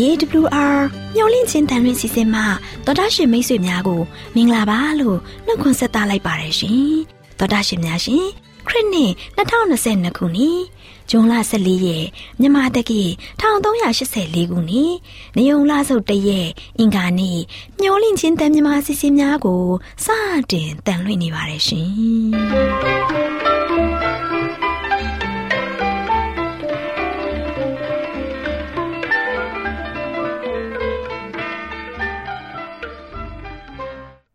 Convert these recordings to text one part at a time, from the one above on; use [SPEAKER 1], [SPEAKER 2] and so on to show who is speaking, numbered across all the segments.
[SPEAKER 1] AWR မျော်လင့်ခြင်းတန်လွင်စီစဉ်မှတော်တာရှင်မိတ်ဆွေများကိုမင်္ဂလာပါလို့နှုတ်ခွန်းဆက်သလိုက်ပါတယ်ရှင်တော်တာရှင်များရှင်ခရစ်နှစ်2022ခုနှစ်ဇွန်လ14ရက်မြန်မာတက္ကီ1384ခုနှစ်နေုံလဆုတ်တရက်အင်္ဂါနေ့မျော်လင့်ခြင်းတန်မြမာစီစဉ်များကိုစတင်တန်လွှင့်နေပါတယ်ရှင်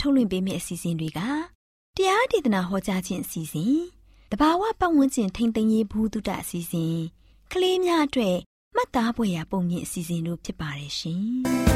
[SPEAKER 1] ထုတ်လွှင့်ပေးမယ့်အစီအစဉ်တွေကတရားဒေသနာဟောကြားခြင်းအစီအစဉ်တဘာဝပတ်ဝန်းကျင်ထိန်သိမ်းရေးဘူးတုတအစီအစဉ်ကလေးများအတွက်မှတ်သားဖွယ်ရာပုံမြင့်အစီအစဉ်တို့ဖြစ်ပါတယ်ရှင်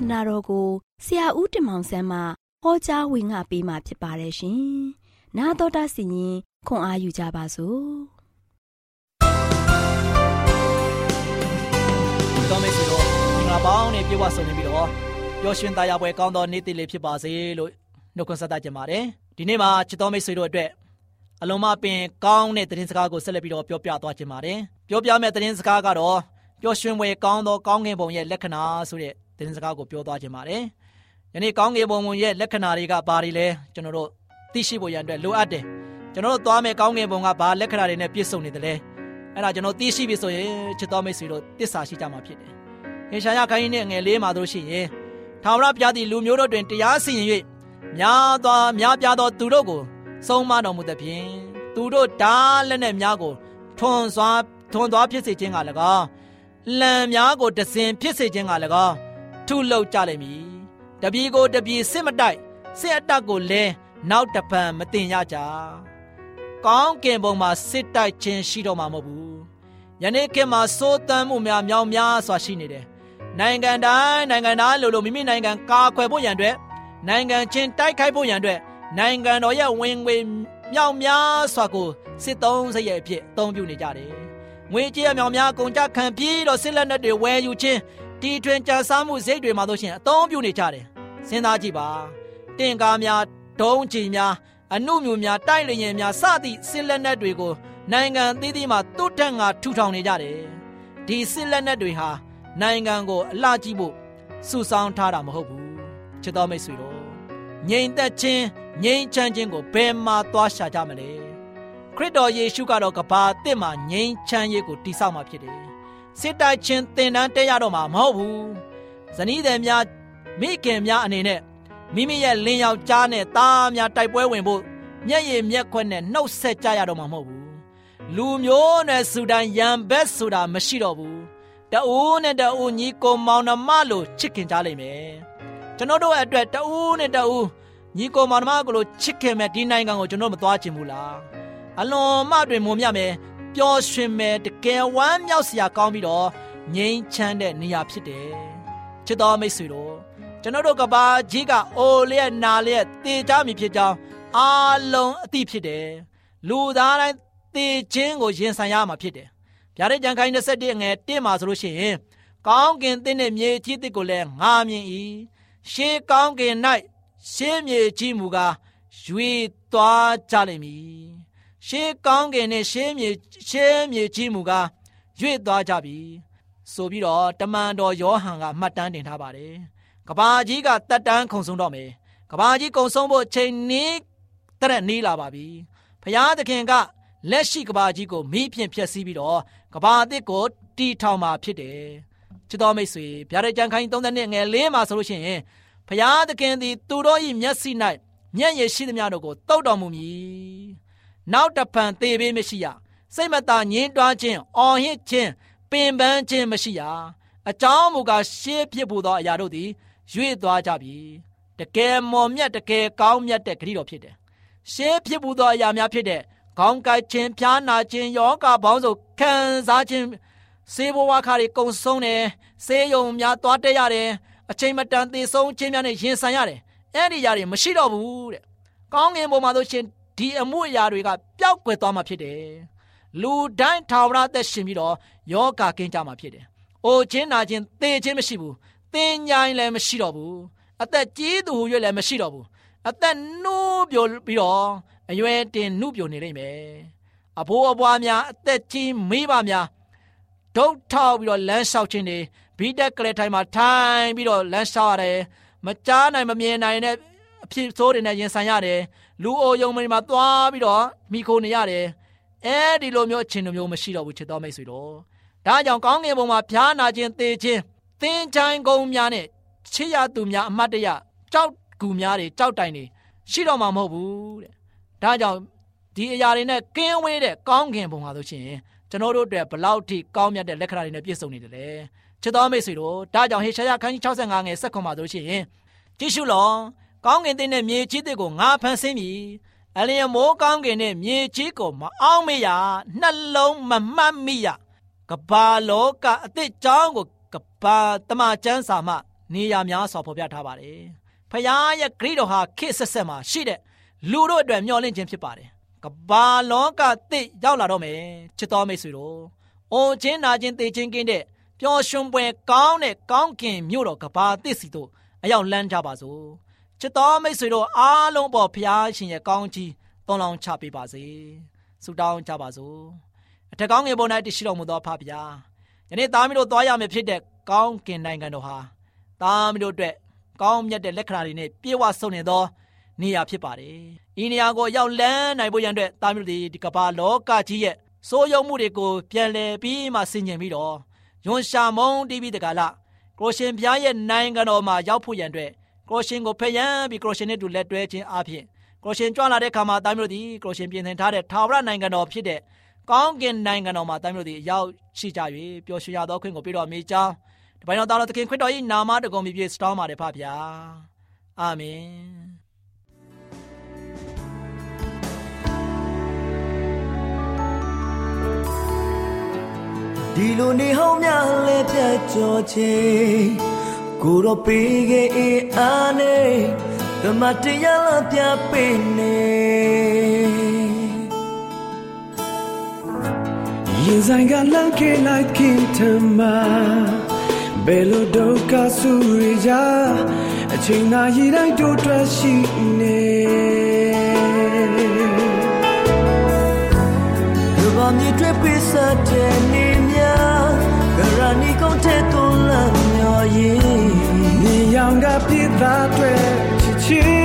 [SPEAKER 1] ဒနာတော်ကိုဆရာဦးတင်မောင်ဆန်းမှဟောကြားဝင်ငါပေးมาဖြစ်ပါတယ်ရှင်။နာတော်တာစီရင်ခွန်အားယူကြပါစို့။
[SPEAKER 2] တော်မေစီတို့ငါပေါင်းနဲ့ပြေဝဆုံနေပြီးတော့ပျော်ရွှင်သားရပွဲကောင်းသောနေ့တည်လေးဖြစ်ပါစေလို့နှုတ်ခွန်းဆက်တတ်ကြပါတယ်။ဒီနေ့မှာချစ်တော်မိတ်ဆွေတို့အတွက်အလုံးမပင်ကောင်းတဲ့သတင်းစကားကိုဆက်လက်ပြီးတော့ပြောပြသွားခြင်းပါတယ်။ပြောပြမယ့်သတင်းစကားကတော့ ပျော်ရွှင်ပွဲကောင်းသောကောင်းကင်ဘုံရဲ့လက္ခဏာဆိုတဲ့သတင်းစကားကိုပြောသွားခြင်းပါတယ်။ယနေ့ကောင်းကင်ဘုံရဲ့လက္ခဏာတွေကဘာတွေလဲကျွန်တော်တို့သိရှိဖို့ရန်အတွက်လိုအပ်တယ်။ကျွန်တော်တို့သွားမယ့်ကောင်းကင်ဘုံကဘာလက္ခဏာတွေနဲ့ပြည့်စုံနေတယ်လဲ။အဲ့ဒါကျွန်တော်သိရှိပြီဆိုရင်ချစ်တော်မိတ်ဆွေတို့တစ္ဆာရှိကြမှာဖြစ်တယ်။ဟေရှာယခိုင်းနဲ့ငယ်လေးမှာတို့ရှိရင်ထာဝရဘုရားသည်လူမျိုးတို့တွင်တရားစီရင်၍များသောများပြားသောသူတို့ကိုဆုံးမတော်မူသဖြင့်သူတို့ဓာလက်နဲ့များကိုထွန်စွာထွန်သွားဖြစ်စေခြင်းက၎င်း လံများကိုတစင်ဖြစ်စေခြင်းက၎င်းထုလုပ်ကြလိမ့်မည်တပီကိုတပီစစ်မတိုက်စစ်အတက်ကိုလဲနောက်တပံမတင်ရကြကောင်းကင်ဘုံမှာစစ်တိုက်ခြင်းရှိတော့မှာမဟုတ်ဘူးယနေ့ခေတ်မှာစိုးတမ်းမှုများမြောင်များစွာရှိနေတယ်နိုင်ငံတိုင်းနိုင်ငံသားလို့လို့မိမိနိုင်ငံကာကွယ်ဖို့ရန်အတွက်နိုင်ငံချင်းတိုက်ခိုက်ဖို့ရန်အတွက်နိုင်ငံတော်ရဲ့ဝင်ငွေမြောက်များစွာကိုစစ်သုံးစရဲ့အဖြစ်အသုံးပြုနေကြတယ်။ ငွေကြေးအမြောင်များကုန်ကြခံပြီးတော့စစ်လက်နက်တွေဝယ်ယူခြင်းတီထွင်ကြစားမှုစိတ်တွေမှာတို့ရှင်အသုံးပြုနေကြတယ်။စဉ်းစားကြည့်ပါ။တင်ကားများဒုံးကျည်များအမှုမျိုးများတိုက်လျင်များစသည့်စစ်လက်နက်တွေကိုနိုင်ငံသီးသီးမှာတုတ်တက်ငါထူထောင်နေကြတယ်။ဒီစစ်လက်နက်တွေဟာနိုင်ငံကိုအလှကြည့်ဖို့စုဆောင်းထားတာမဟုတ်ဘူးချစ်တော်မိတ်ဆွေတို့ငြိမ်သက်ခြင်းငြိမ်ချမ်းခြင်းကိုဘယ်မှာသွားရှာကြမလဲ ခရစ်တော်ယေရှုကတော့ကဘာအသစ်မှာငြိမ်ချမ်းရေးကိုတည်ဆောက်မှာဖြစ်တယ်စစ်တိုက်ခြင်းသင်တန်းတက်ရတော့မှာမဟုတ်ဘူးဇနီးသည်များမိခင်များအနေနဲ့မိမိရဲ့လင်းယောက်ကြားနဲ့သားများတိုက်ပွဲဝင်ဖို့မျက်ရည်မျက်ခွက်နဲ့နှုတ်ဆက်ကြရတော့မှာမဟုတ်ဘူးလူမျိုးနဲ့စူဒန်ရံဘက်ဆိုတာမရှိတော့ဘူးတအိုးနဲ့တအိုးညီကိုမောင်နှမလို့ချစ်ခင်ကြလိမ့်မယ်ကျွန်တော်တို့အတွက်တအိုးနဲ့တအိုးညီကိုမောင်နှမကိုလို့ချစ်ခင်မဲ့ဒီနိုင်ငံကိုကျွန်တော်မသွားချင်ဘူးလား အလွန်မှတွင်မုံမြမယ်ပျော်ရွှင်မဲ့တကယ်ဝမ်းမြောက်စရာကောင်းပြီးတော့ငြိမ်းချမ်းတဲ့နေရာဖြစ်တယ်ချစ်တော်မိတ်ဆွေတို့ကျွန်တော်တို့ကဘာကြီးကအိုလျက်နာလျက်တေချမိဖြစ်ကြောင်းအားလုံးအသိဖြစ်တယ်လူသားတိုင်းတေခြင်းကိုရင်ဆိုင်ရမှာဖြစ်တယ်ဗျာဒိတ်ကြံခိုင်း21ငယ်1မှာဆိုလို့ရှိရင်ကောင်းကင်တဲ့နဲ့မြေကြီးတစ်ကိုလည်းငာမြင်၏ရှေးကောင်းကင်၌ရှေးမြေကြီးမူကားရွေသွားကြလိမ့်မည် ရှေးကောင်းကင်နဲ့ရှေးမြေရှေးမြေကြီးမူကားရွေသွားကြပြီဆိုပြီးတော့တမန်တော်ယောဟန်ကမှတ်တမ်းတင်ထားပါတယ်ကဘာကြီးကတက်တန်းခုံဆုံးတော့မယ်ကဘာကြီးကုံဆုံးဖို့ချိန်နီးတဲ့နီးလာပါပြီဖျားသခင်ကလက်ရှိကဘာကြီးကိုမိဖြင့်ဖျက်ဆီးပြီးတော့ကဘာအသစ်ကိုတီထောင်มาဖြစ်တယ်ချစ်တော်မိတ်ဆွေဗျာဒိတ်ကြံခိုင်း30နှစ်ငယ်လေးမှာဆိုလို့ရှိရင်ဖျားသခင်သည်သူတို့၏မျက်စိ၌မျက်ရည်ရှိသမျှတို့ကိုတုတ်တော်မူမည် နောက်တဖန်သေပေးမရှိရစိတ်မသာညင်းတွားခြင်းအော်ဟစ်ခြင်းပင်ပန်းခြင်းမရှိရအကြောင်းမူကားရှေးဖြစ်ဖို့သောအရာတို့သည်ရွေ့သွားကြပြီတကယ်မော်မြတ်တကယ်ကောင်းမြတ်တဲ့ဂရုတော်ဖြစ်တယ်ရှေးဖြစ်ဖို့သောအရာများဖြစ်တဲ့ခေါင်းကိုက်ခြင်းဖျားနာခြင်းယောဂပေါင်းစုံခံစားခြင်းဆေးဘဝခါတွေကုံဆုံးတယ်ဆေးရုံများသွားတက်ရတယ်အချိန်မတန်သေဆုံးခြင်းများနဲ့ရင်ဆိုင်ရတယ်အဲ့ဒီຢာတွေမရှိတော့ဘူးတဲ့ကောင်းငင်ပေါ်မှာဆိုရှင် ဒီအမှုအရာတွေကပျောက်ကွယ်သွားမှာဖြစ်တယ်လူတိုင်းထာဝရသက်ရှင်ပြီးတော့ယောဂကင်းကြမှာဖြစ်တယ်အိုခြင်းနာခြင်းသေခြင်းမရှိဘူးသင်ញိုင်းလည်းမရှိတော့ဘူးအသက်ကြီးသူဟူ၍လည်းမရှိတော့ဘူးအသက်နှိုးပြိုပြီးတော့အရွယ်တင်နှုပြိုနေလိမ့်မယ်အဘိုးအဘွားများအသက်ကြီးမိဘများဒုတ်ထောက်ပြီးတော့လမ်းလျှောက်ခြင်းတွေဘီတက်ကလေးထိုင်မှာထိုင်ပြီးတော့လမ်းလျှောက်ရတယ်မကြားနိုင်မမြင်နိုင်တဲ့အဖြစ်ဆိုးတွေနဲ့ရင်ဆိုင်ရတယ် လူအိုယုံမိမှာသွားပြီးတော့မိခိုနေရတယ်အဲဒီလိုမျိုးအချင်းလိုမျိုးမရှိတော့ဘူးချစ်တော်မိတ်ဆွေတို့ဒါကြောင့်ကောင်းငင်ဘုံမှာဖျားနာခြင်းသေခြင်းသင်ချိုင်းကုန်းများနဲ့ချစ်ရသူများအမတ်တရကြောက်ကူများတွေကြောက်တိုင်တွေရှိတော့မှာမဟုတ်ဘူးတဲ့ဒါကြောင့်ဒီအရာတွေနဲ့ကင်းဝေးတဲ့ကောင်းကင်ဘုံဟာဆိုရှင်ကျွန်တော်တို့အတွက်ဘလောက်ထိကောင်းမြတ်တဲ့လက္ခဏာတွေနဲ့ပြည့်စုံနေတယ်လေချစ်တော်မိတ်ဆွေတို့ဒါကြောင့်ဟေရှာယခန်းကြီး65ငယ်ဆက်ခွန်ပါဆိုရှင်ကြည့်ရှုလော ကောင်းကင်တဲ့နဲ့မြေကြီးတဲ့ကိုငါဖန်ဆင်းပြီအလျင်မိုးကောင်းကင်နဲ့မြေကြီးကိုမအောင်မေ့ရနှလုံးမမှတ်မိရကဘာလောကအသစ်ကြောင်းကိုကဘာတမချန်းစာမှနေရာများစွာဖော်ပြထားပါတယ်ဖခင်ရဲ့ဂရိတော်ဟာခေတ်ဆက်ဆက်မှာရှိတဲ့လူတို့အတွက်မျှော်လင့်ခြင်းဖြစ်ပါတယ်ကဘာလောကသစ်ရောက်လာတော့မယ်ချစ်တော်မိတ်ဆွေတို့အိုချင်းနာချင်းတေချင်းကင်းတဲ့ပျော်ရွှင်ပွဲကောင်းတဲ့ကောင်းကင်မြို့တော်ကဘာသစ်စီတို့အရောက်လန်းကြပါစို့ ချစ်တော်မိတ်ဆွေတို့အားလုံးပေါ်ဖခင်ရှင်ရဲ့ကောင်းချီးသွန်လောင်းချပေးပါစေဆုတောင်းကြပါစို့အထက်ကောင်းငယ်ပေါ်၌တရှိတော်မူသောဖဖခင်ယနေ့သားမီးတို့သွားရမယ်ဖြစ်တဲ့ကောင်းကင်နိုင်ငံတော်ဟာသားမီးတို့အတွက်ကောင်းမြတ်တဲ့လက္ခဏာတွေနဲ့ပြည့်ဝစုံနေသောနေရာဖြစ်ပါတယ်။ဤနေရာကိုရောက်လန်းနိုင်ဖို့ရန်အတွက်သားမျိုးတွေဒီကမ္ဘာလောကကြီးရဲ့စိုးရုံမှုတွေကိုပြန်လည်ပြီးမှဆင်ခြင်ပြီးတော့ယွန်ရှာမုံတီးပြီးတကလာကရိုရှင်ဘုရားရဲ့နိုင်ငံတော်မှာရောက်ဖို့ရန်အတွက် ကရိုရှင်ကိုဖျက်ပြီးကရိုရှင်နဲ့တူလက်တွဲခြင်းအပြင်ကရိုရှင်ကြွလာတဲ့ခါမှာသားမျိုးဒီကရိုရှင်ပြင်ဆင်ထားတဲ့ထာဝရနိုင်ငံတော်ဖြစ်တဲ့ကောင်းကင်နိုင်ငံတော်မှာသားမျိုးဒီရောက်ရှိကြ၍ပျော်ရွှင်ရသောခွင့်ကိုပြတော်မူကြောင်းဒီပိုင်းတော်သားတော်သခင်ခရစ်တော်၏နာမတော်ကိုမြည်ပြစတောင်းပါတယ်ဖဗျာအာမင်
[SPEAKER 3] ဒီလိုနေဟောင်းများလဲပြတ်ကြောချင်း ကိုတော့ပေးခဲ့အေးအားနဲ့ဓမ္မတရားလာပြပေးနေ
[SPEAKER 4] ရင်ဆိုင်ကလမ်းကေလိုက်ခင်ထမဘယ်လိုဒုက္ခဆူရကြအချိန်သာရည်တိုင်းတို့တွေ့ရှိနေ
[SPEAKER 3] ဒီဘာမြစ်တွေပိစတဲ့နေများဂရဏီကုန်တဲ့တုံးလမ်းမျော ရင်
[SPEAKER 4] နေရောင်ကပြည့်သားတွေချစ်ချ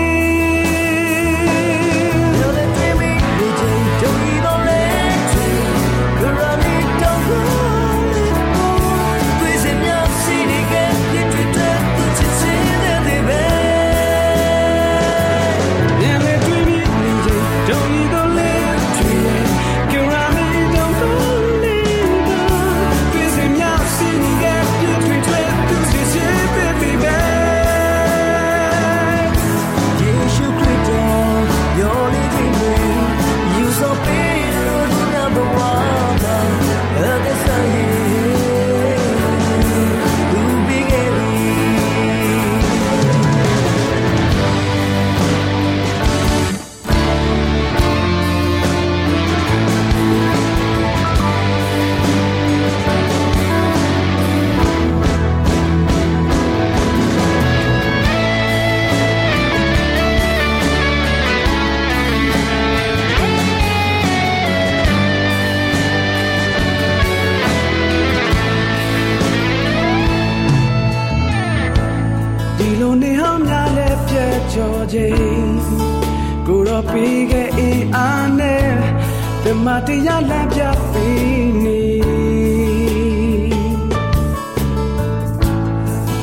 [SPEAKER 4] စ်တရားလမ်းပြပေးနေ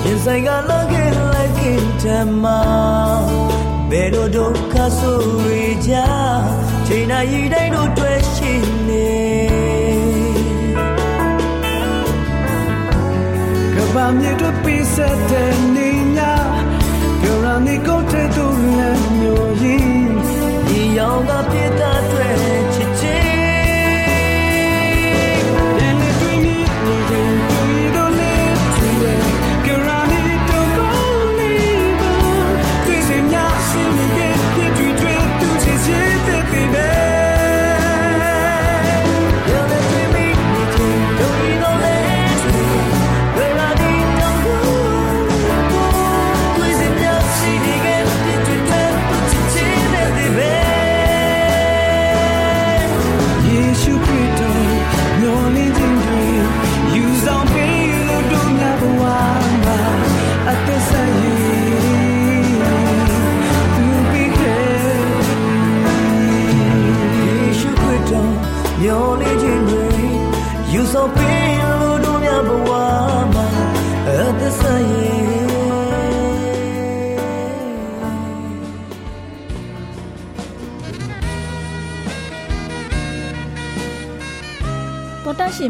[SPEAKER 3] ရင်ဆိုင်ကလောကေလိုက်ကင်တမဘယ်လိုဒုက္ခဆိုရကြချိန်တိုင်းတိုင်းတို့တွေ့ရှိနေ
[SPEAKER 4] ကဘာမြေတို့ပိစတဲ့နေညာကြော်ရနေကိုတဲ့သူလည်းမျိုးရင်
[SPEAKER 3] ဒီရောင်ကပြ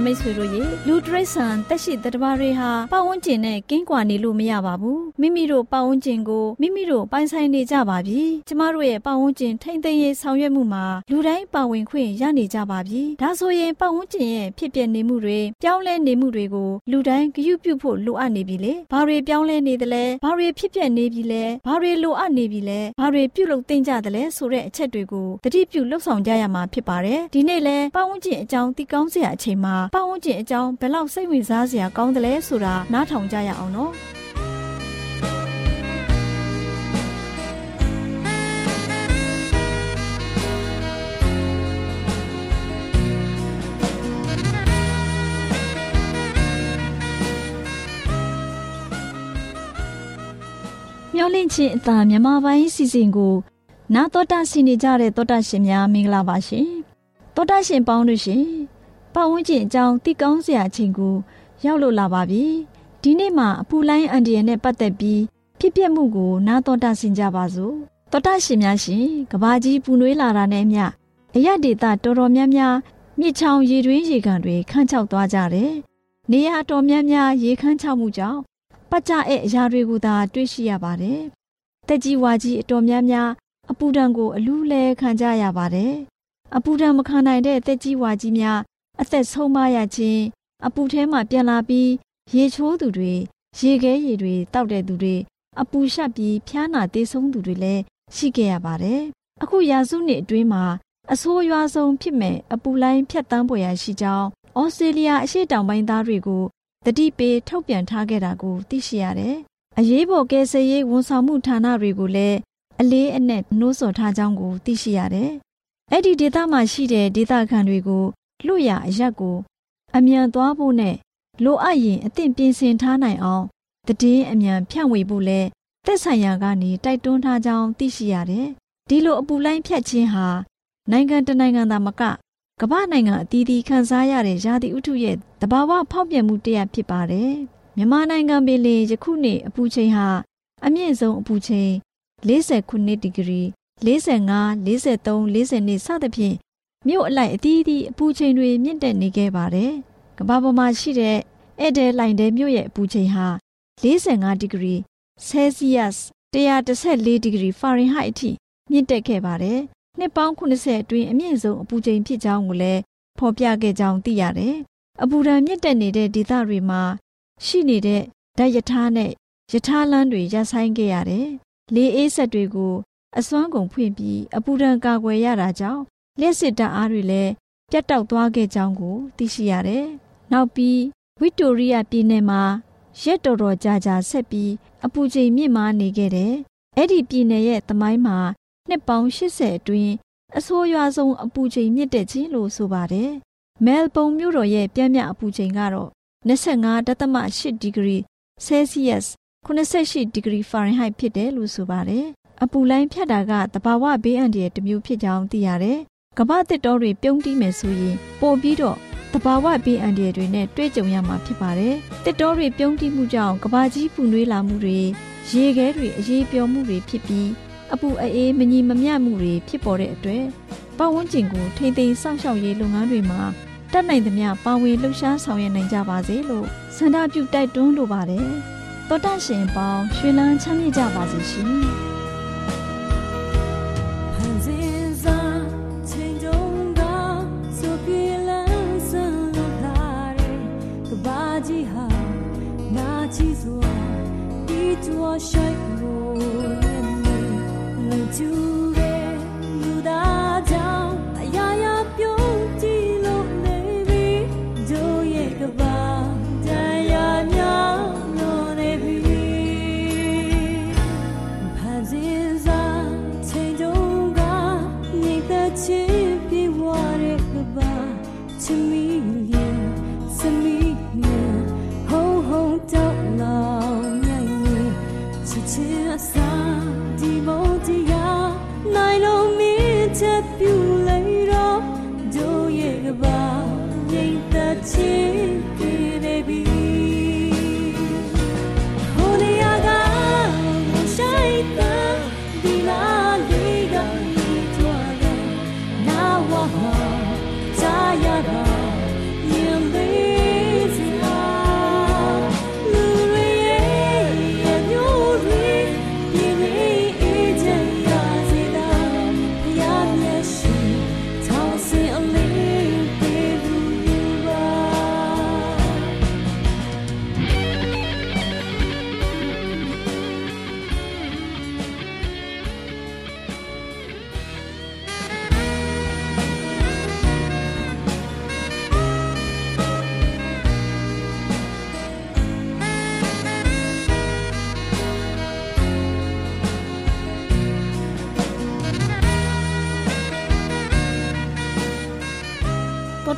[SPEAKER 5] မိတ်ဆွေတို့ရေလူတရိษံတက်ရှိတတဘာတွေဟာပတ်ဝန်းကျင်နဲ့ကင်းကွာနေလို့မရပါဘူးမိမိတို့ပတ်ဝန်းကျင်ကိုမိမိတို့ပိုင်ဆိုင်နေကြပါပြီကျမတို့ရဲ့ပတ်ဝန်းကျင်ထိမ့်သိမ်းရေးဆောင်ရွက်မှုမှာလူတိုင်းပါဝင်ခွင့်ရနေကြပါပြီဒါဆိုရင်ပတ်ဝန်းကျင်ရဲ့ဖြစ်ပျက်နေမှုတွေပြောင်းလဲနေမှုတွေကိုလူတိုင်းဂရုပြုဖို့လိုအပ်နေပြီလေဘာတွေပြောင်းလဲနေသလဲဘာတွေဖြစ်ပျက်နေပြီလဲဘာတွေလိုအပ်နေပြီလဲဘာတွေပြုလုပ်သင့်ကြသလဲဆိုတဲ့အချက်တွေကိုတတိပြုလှုပ်ဆောင်ကြရမှာဖြစ်ပါတယ်ဒီနေ့လဲပတ်ဝန်းကျင်အကြောင်းသိကောင်းစရာအချိန်မှာပတ်ဝန်းကျင်အကြောင်းဘယ်လောက်စိတ်ဝင်စားစရာကောင်းသလဲဆိုတာနားထောင်ကြရအောင်နော်မျောလင့်ချင်းအသာမြန်မာပိုင်းစီစဉ်ကိုနာတော်တာစီနေကြတဲ့တော်တာရှင်များမင်္ဂလာပါရှင်တော်တာရှင်ပေါင်းတို့ရှင် ပတ်ဝန်းကျင်အကြောင်းသိကောင်းစရာအချိန်ကိုရောက်လို့လာပါပြီဒီနေ့မှာအပူလိုင်းအန်ဒီယန်နဲ့ပတ်သက်ပြီးဖြစ်ပျက်မှုကိုနာတော်တာဆင်ကြပါစို့တော်တာရှင်များရှင်ကဘာကြီးပူနွေးလာတာနဲ့မျှအရက်ဒေတာတော်တော်များများမြစ်ချောင်းရေတွင်းရေကန်တွေခန့်ချောက်သွားကြတယ်နေရာတော်များများရေခန့်ချောက်မှုကြောင့်ပတ်ကြတဲ့အရာတွေကိုသာတွေ့ရှိရပါတယ်တက်ကြီးဝါကြီးအတော်များများအပူဒဏ်ကိုအလူးလဲခံကြရပါတယ်အပူဒဏ်မခံနိုင်တဲ့တက်ကြီးဝါကြီးများ အသက်ဆုံးမရခြင်းအပူထဲမှပြန်လာပြီးရေချိုးသူတွေရေခဲရေတွေတောက်တဲ့သူတွေအပူရှက်ပြီးဖျားနာတေးဆုံးသူတွေလည်းရှိခဲ့ရပါတယ်အခုရာစုနှစ်အတွင်းမှာအဆိုးရွားဆုံးဖြစ်မဲ့အပူလိုင်းဖြတ်တန်းပေါ်ရရှိကြောင်းဩစတြေးလျအရှေ့တောင်ပိုင်းသားတွေကိုတတိပေးထုတ်ပြန်ထားခဲ့တာကိုသိရှိရတယ်။အရေးပေါ်ကယ်ဆယ်ရေးဝန်ဆောင်မှုဌာနတွေကိုလည်းအလေးအနက်နှိုးဆော်ထားကြောင်းကိုသိရှိရတယ်။အဲ့ဒီဒေသမှာရှိတဲ့ဒေသခံတွေကို လွတ်ရအရက်ကို အမြန်သွားဖို့နဲ့လိုအပ်ရင်အသင့်ပြင်ဆင်ထားနိုင်အောင်တည်င်းအမြန်ဖြန့်ဝေဖို့လဲသက်ဆိုင်ရာကနေတိုက်တွန်းထားကြောင်းသိရှိရတယ်။ဒီလိုအပူလိုင်းဖြတ်ခြင်းဟာနိုင်ငံတနိုင်ငံသာမကကမ္ဘာနိုင်ငံအသီးသီးခံစားရတဲ့ရာသီဥတုရဲ့တဘာဝဖောက်ပြန်မှုတရားဖြစ်ပါတယ်။မြန်မာနိုင်ငံပင်လယ်ယခုနှစ်အပူချိန်ဟာအမြင့်ဆုံးအပူချိန်49ဒီဂရီ45 43 42စသဖြင့် မြို့အလိုက်အသီးသီးအပူချိန်တွေမြင့်တက်နေခဲ့ပါတယ်။ကမ္ဘာပေါ်မှာရှိတဲ့ဧည့်သည်လိုင်တဲမြို့ရဲ့အပူချိန်ဟာ45ဒီဂရီဆဲဆီးယပ်စ်114ဒီဂရီဖာရင်ဟိုက်အထိမြင့်တက်ခဲ့ပါတယ်။နှစ်ပေါင်း80အတွင်းအမြင့်ဆုံးအပူချိန်ဖြစ်ကြောင်းကိုလည်းဖော်ပြခဲ့ကြောင်းသိရတယ်။အပူဒဏ်မြင့်တက်နေတဲ့ဒေသတွေမှာရှိနေတဲ့ဓာတ်ရထားနဲ့ရထားလမ်းတွေရပ်ဆိုင်းခဲ့ရတယ်။လေအေးဆက်တွေကိုအစွမ်းကုန်ဖွင့်ပြီးအပူဒဏ်ကာကွယ်ရတာကြောင့် လျှက်စစ်တပ်အားတွေလည်းပြတ်တောက်သွားခဲ့ကြောင်းကို သိရှိရတယ်။နောက်ပြီးဝီတိုရီးယားပြည်နယ်မှာရက်တော်တော်ကြာကြာဆက်ပြီးအပူချိန်မြင့်မားနေခဲ့တယ်။အဲ့ဒီပြည်နယ်ရဲ့သမိုင်းမှာနှစ်ပေါင်း80အတွင်းအဆိုးရွားဆုံးအပူချိန်မြင့်တက်ခြင်းလို့ဆိုပါတယ်။မဲလ်ဘုန်မြို့တော်ရဲ့ပြင်းပြအပူချိန်ကတော့25.8ဒီဂရီဆဲဆီးယပ်88ဒီဂရီဖာရင်ဟိုက်ဖြစ်တယ်လို့ဆိုပါတယ်။အပူလိုင်းဖြတ်တာကတဘာဝဘေးအန္တရာယ်တစ်မျိုးဖြစ်ကြောင်းသိရတယ်။ ကမ္ဘာတစ်တော်တွေပြုံးတီးမယ်ဆိုရင်ပို့ပြီးတော့တဘာဝဘေးအန္တရာယ်တွေနဲ့တွေ့ကြုံရမှာဖြစ်ပါတယ်။တစ်တော်တွေပြုံးတီးမှုကြောင့်ကဘာကြီးပူနွေးလာမှုတွေရေခဲတွေအရေးပျော်မှုတွေဖြစ်ပြီးအပူအေးမညီမမျှမှုတွေဖြစ်ပေါ်တဲ့အတွက်ပတ်ဝန်းကျင်ကိုထိမ့်သိမ်းစောင့်ရှောက်ရေးလုပ်ငန်းတွေမှာတတ်နိုင်သမျှပါဝင်လှုပ်ရှားဆောင်ရွက်နိုင်ကြပါစေလို့ဆန္ဒပြုတိုက်တွန်းလိုပါတယ်။တောတရှင်ပေါင်းရွှေလန်းချမ်းမြေ့ကြပါစေရှင်။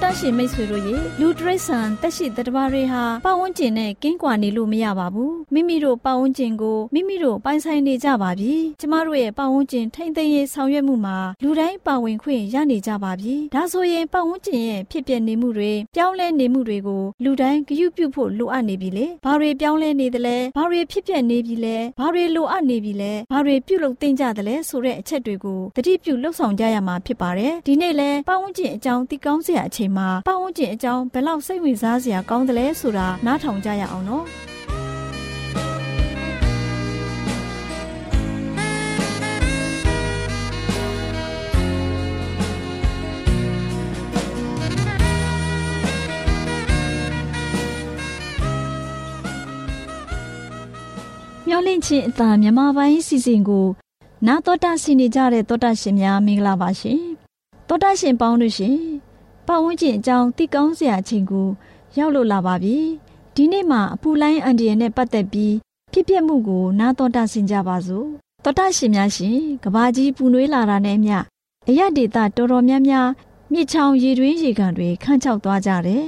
[SPEAKER 5] တာရှင်မိတ်ဆွေတို့ရေလူတရိษံတက်ရှိတတဘာတွေဟာပတ်ဝန်းကျင်နဲ့ကင်းကွာနေလို့မရပါဘူးမိမိတို့ပတ်ဝန်းကျင်ကိုမိမိတို့ပိုင်ဆိုင်နေကြပါပြီကျမတို့ရဲ့ပတ်ဝန်းကျင်ထိမ့်သိမ်းရေးဆောင်ရွက်မှုမှာလူတိုင်းပါဝင်ခွင့်ရနေကြပါပြီဒါဆိုရင်ပတ်ဝန်းကျင်ရဲ့ဖြစ်ပျက်နေမှုတွေပြောင်းလဲနေမှုတွေကိုလူတိုင်းဂရုပြုဖို့လိုအပ်နေပြီလေဘာတွေပြောင်းလဲနေသလဲဘာတွေဖြစ်ပျက်နေပြီလဲဘာတွေလိုအပ်နေပြီလဲဘာတွေပြုလုပ်သင့်ကြသလဲဆိုတဲ့အချက်တွေကိုတတိပြုလှုပ်ဆောင်ကြရမှာဖြစ်ပါတယ်ဒီနေ့လဲပတ်ဝန်းကျင်အကြောင်းသိကောင်းစရာအချိန်မှာပတ်ဝန်းကျင်အကြောင်းဘယ်လောက်စိတ်ဝင်စားစရာကောင်းသလဲဆိုတာနားထောင်ကြရအောင်နော်မျောလင့်ချင်းအသာမြန်မာပိုင်းစီစဉ်ကိုနာတော်တာဆင်နေကြတဲ့တောတာရှင်များမင်္ဂလာပါရှင်တောတာရှင်ပေါင်းတို့ရှင် ပတ်ဝန်းကျင်အကြောင်းသိကောင်းစရာအချိန်ကိုရောက်လို့လာပါပြီဒီနေ့မှာအပူလိုင်းအန်ဒီယန်နဲ့ပတ်သက်ပြီးဖြစ်ပျက်မှုကိုနာတော်တာဆင်ကြပါစို့တောတာရှင်များရှင်ကဘာကြီးပူနွေးလာတာနဲ့အမျှအရဒေတာတော်တော်များများမြစ်ချောင်းရေတွင်းရေကန်တွေခန့်ချောက်သွားကြတယ်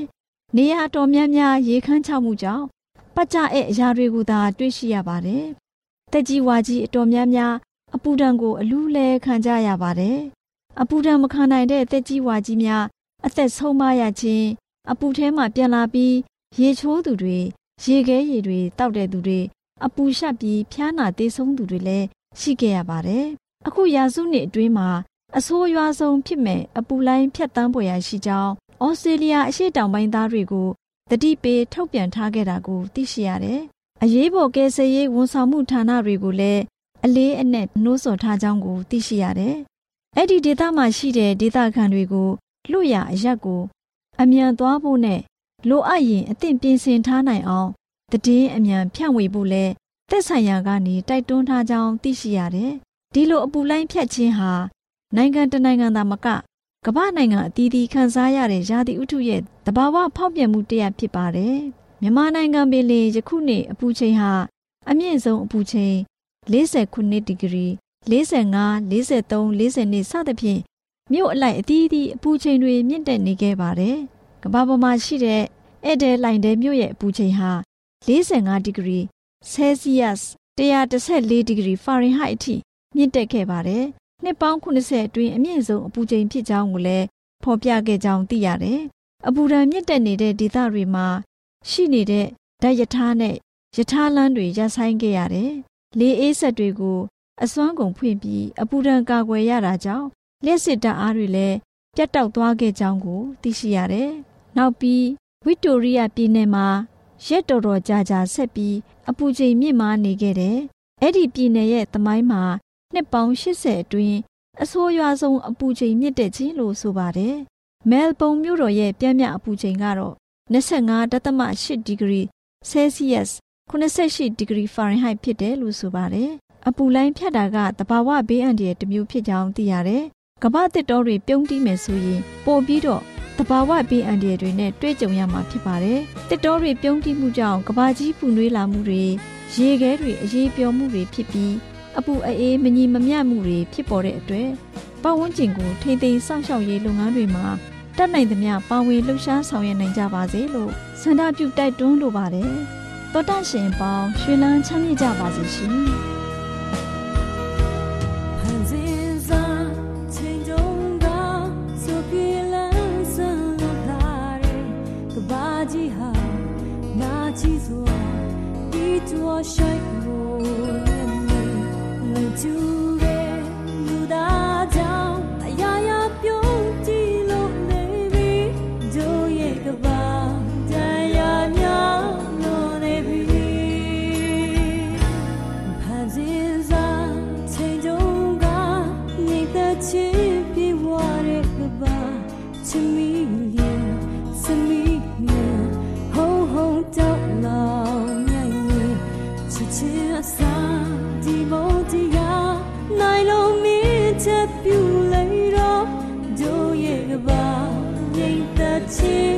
[SPEAKER 5] နေရာတော်များများရေခန့်ချောက်မှုကြောင့်ပတ်ကြတဲ့အရာတွေကိုသာတွေ့ရှိရပါတယ်တက်ကြီးဝါကြီးအတော်များများအပူဒဏ်ကိုအလူးလဲခံကြရပါတယ်။အပူဒဏ်မခံနိုင်တဲ့တက်ကြီးဝါကြီးများ အသက်ဆုံးမရခြင်းအပူထဲမှပြန်လာပြီးရေချိုးသူတွေရေခဲရေတွေတောက်တဲ့သူတွေအပူရှက်ပြီးဖျားနာသေးဆုံးသူတွေလည်းရှိခဲ့ရပါတယ်။အခုရာစုနှစ်အတွင်းမှာအဆိုးရွားဆုံးဖြစ်မဲ့အပူလိုင်းဖြတ်တန်းပေါ်ရရှိကြောင်းဩစတြေးလျအရှေ့တောင်ပိုင်းသားတွေကိုတတိပေးထုတ်ပြန်ထားခဲ့တာကိုသိရှိရတယ်။အရေးပေါ်ကယ်ဆယ်ရေးဝန်ဆောင်မှုဌာနတွေကိုလည်းအလေးအနက်နှိုးဆော်ထားကြောင်းကိုသိရှိရတယ်။အဲ့ဒီဒေသမှာရှိတဲ့ဒေသခံတွေကို လွတ်ရအရက်ကို အမြန်သွားဖို့နဲ့လိုအပ်ရင်အသင့်ပြင်ဆင်ထားနိုင်အောင်တည်င်းအမြန်ဖြန့်ဝေဖို့လဲသက်ဆိုင်ရာကနေတိုက်တွန်းထားကြောင်းသိရှိရတယ်။ဒီလိုအပူလိုင်းဖြတ်ခြင်းဟာနိုင်ငံတနိုင်ငံသာမကကမ္ဘာနိုင်ငံအသီးသီးခံစားရတဲ့ရာသီဥတုရဲ့တဘာဝဖောက်ပြန်မှုတရဖြစ်ပါတယ်။မြန်မာနိုင်ငံပင်လင်ယခုနှစ်အပူချိန်ဟာအမြင့်ဆုံးအပူချိန်49ဒီဂရီ45 43 42စသဖြင့် မြို့အလိုက်အသီးသီးအပူချိန်တွေမြင့်တက်နေခဲ့ပါတယ်။ကမ္ဘာပေါ်မှာရှိတဲ့ဧည့်သည်လိုင်တဲမြို့ရဲ့အပူချိန်ဟာ45ဒီဂရီဆဲဆီးယပ်စ်114ဒီဂရီဖာရင်ဟိုက်အထိမြင့်တက်ခဲ့ပါတယ်။နှစ်ပေါင်း80အတွင်းအမြင့်ဆုံးအပူချိန်ဖြစ်ကြောင်းကိုလည်းဖော်ပြခဲ့ကြောင်းသိရတယ်။အပူဒဏ်မြင့်တက်နေတဲ့ဒေသတွေမှာရှိနေတဲ့ဓာတ်ရထားနဲ့ရထားလမ်းတွေရပ်ဆိုင်းခဲ့ရတယ်လေအေးဆက်တွေကိုအစွမ်းကုန်ဖွင့်ပြီးအပူဒဏ်ကာကွယ်ရတာကြောင့် လျှက်စစ်တပ်အားတွေလည်းပြတ်တောက်သွားခဲ့ကြောင်းကို သိရှိရတယ်။နောက်ပြီးဝီတိုရီးယားပြည်နယ်မှာရက်တော်တော်ကြာကြာဆက်ပြီးအပူချိန်မြင့်မားနေခဲ့တယ်။အဲ့ဒီပြည်နယ်ရဲ့သမိုင်းမှာနှစ်ပေါင်း80အတွင်းအဆိုးရွားဆုံးအပူချိန်မြင့်တက်ခြင်းလို့ဆိုပါတယ်။မဲလ်ဘုန်မြို့တော်ရဲ့ပြင်းပြအပူချိန်ကတော့25.8ဒီဂရီဆဲဆီးယပ်စ်88ဒီဂရီဖာရင်ဟိုက်ဖြစ်တယ်လို့ဆိုပါတယ်။အပူလိုင်းဖြတ်တာကတဘာဝဘေးအန္တရာယ်တစ်မျိုးဖြစ်ကြောင်းသိရတယ်။ ကမ္ဘာတစ်တော်တွေပြုံးတီးမယ်ဆိုရင်ပို့ပြီးတော့တဘာဝဘေးအန္တရာယ်တွေနဲ့တွေ့ကြုံရမှာဖြစ်ပါတယ်။တစ်တော်တွေပြုံးတီးမှုကြောင့်ကဘာကြီးပူနွေးလာမှုတွေရေခဲတွေအရေးပျော်မှုတွေဖြစ်ပြီးအပူအေးမညီမမျှမှုတွေဖြစ်ပေါ်တဲ့အတွက်ပတ်ဝန်းကျင်ကိုထိမ့်သိမ်းစောင့်ရှောက်ရေးလုပ်ငန်းတွေမှာတတ်နိုင်သမျှပါဝင်လှုပ်ရှားဆောင်ရွက်နိုင်ကြပါစေလို့ဆန္ဒပြုတိုက်တွန်းလိုပါတယ်။တောတရှင်ပေါင်းရွှေလန်းချမ်းမြေ့ကြပါစေရှင် 情。